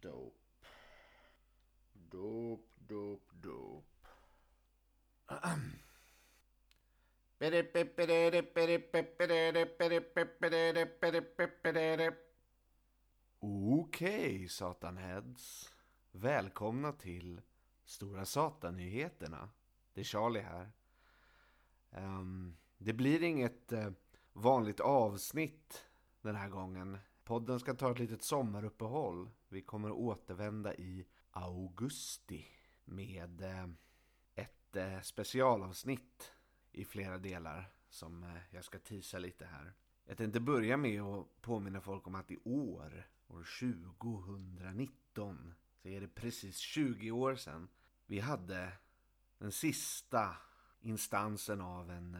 Dope. Dope, dope, dope. Okej, Satanheads. Välkomna till Stora Satan-nyheterna. Det är Charlie här. Ehm, det blir inget eh, vanligt avsnitt den här gången. Podden ska ta ett litet sommaruppehåll. Vi kommer återvända i augusti med eh, ett eh, specialavsnitt i flera delar som eh, jag ska tisa lite här. Jag tänkte börja med att påminna folk om att i år, år 2019, så är det precis 20 år sedan vi hade den sista instansen av en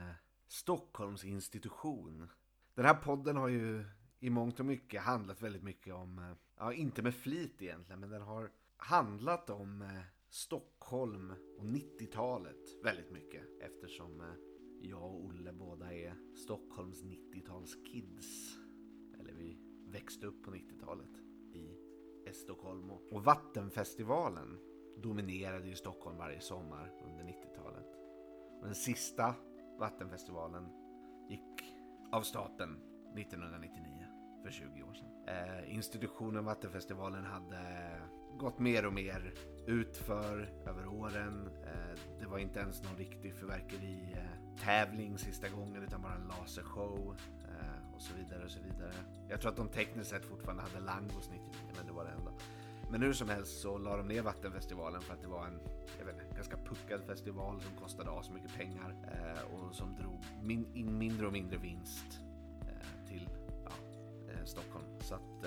Stockholmsinstitution. Den här podden har ju i mångt och mycket handlat väldigt mycket om, eh, ja inte med flit egentligen, men den har handlat om eh, Stockholm och 90-talet väldigt mycket eftersom eh, jag och Olle båda är Stockholms 90-talskids. Eller vi växte upp på 90-talet i Estocolmo. Och Vattenfestivalen dominerade ju Stockholm varje sommar under 90-talet. Och den sista Vattenfestivalen av staten 1999 för 20 år sedan. Eh, institutionen Vattenfestivalen hade gått mer och mer utför över åren. Eh, det var inte ens någon riktig fyrverkeritävling eh, tävling sista gången utan bara en lasershow eh, och så vidare och så vidare. Jag tror att de tekniskt sett fortfarande hade Langos 99 men det var det enda. Men hur som helst så la de ner Vattenfestivalen för att det var en jag vet inte, ganska puckad festival som kostade så mycket pengar eh, och som drog min, in mindre och mindre vinst eh, till ja, eh, Stockholm. Så att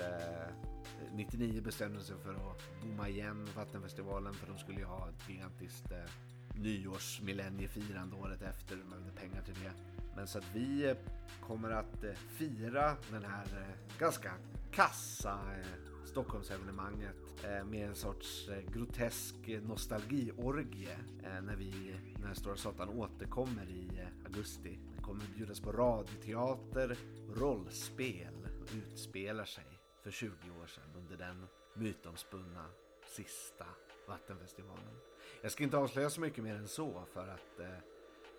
99 bestämde sig för att bomma igen Vattenfestivalen för de skulle ju ha ett gigantiskt eh, nyårsmillenniefirande året efter. De behövde pengar till det. Men så att vi eh, kommer att eh, fira den här eh, ganska kassa Stockholmsevenemanget eh, med en sorts eh, grotesk nostalgiorgie eh, när vi, när Stora Satan återkommer i augusti. Det kommer bjudas på radioteater, rollspel och utspelar sig för 20 år sedan under den mytomspunna sista Vattenfestivalen. Jag ska inte avslöja så mycket mer än så för att eh,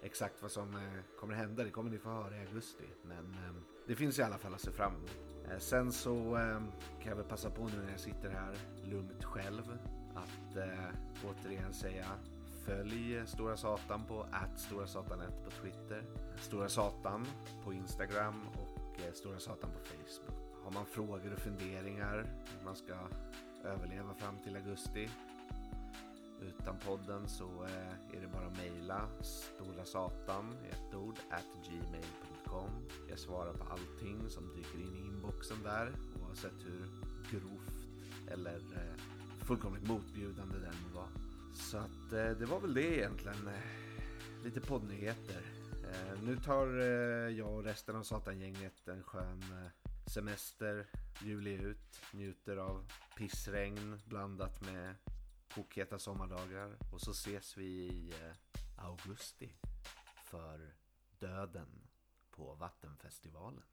exakt vad som eh, kommer hända det kommer ni få höra i augusti. Men ehm, det finns i alla fall att se fram emot. Eh, sen så ehm, kan jag väl passa på nu när jag sitter här lugnt själv att eh, återigen säga Följ Stora Satan på @storasatan1 på Twitter, Stora Satan på Instagram och Stora Satan på Facebook. Har man frågor och funderingar hur man ska överleva fram till augusti utan podden så eh, är det bara att mejla storasatan i ett ord at gmail.com. Jag svarar på allting som dyker in i inboxen där oavsett hur grovt eller eh, fullkomligt motbjudande den var. Så att eh, det var väl det egentligen. Lite poddnyheter. Nu tar jag och resten av Satangänget en skön semester, juli ut, njuter av pissregn blandat med kokheta sommardagar och så ses vi i eh, augusti för döden på Vattenfestivalen.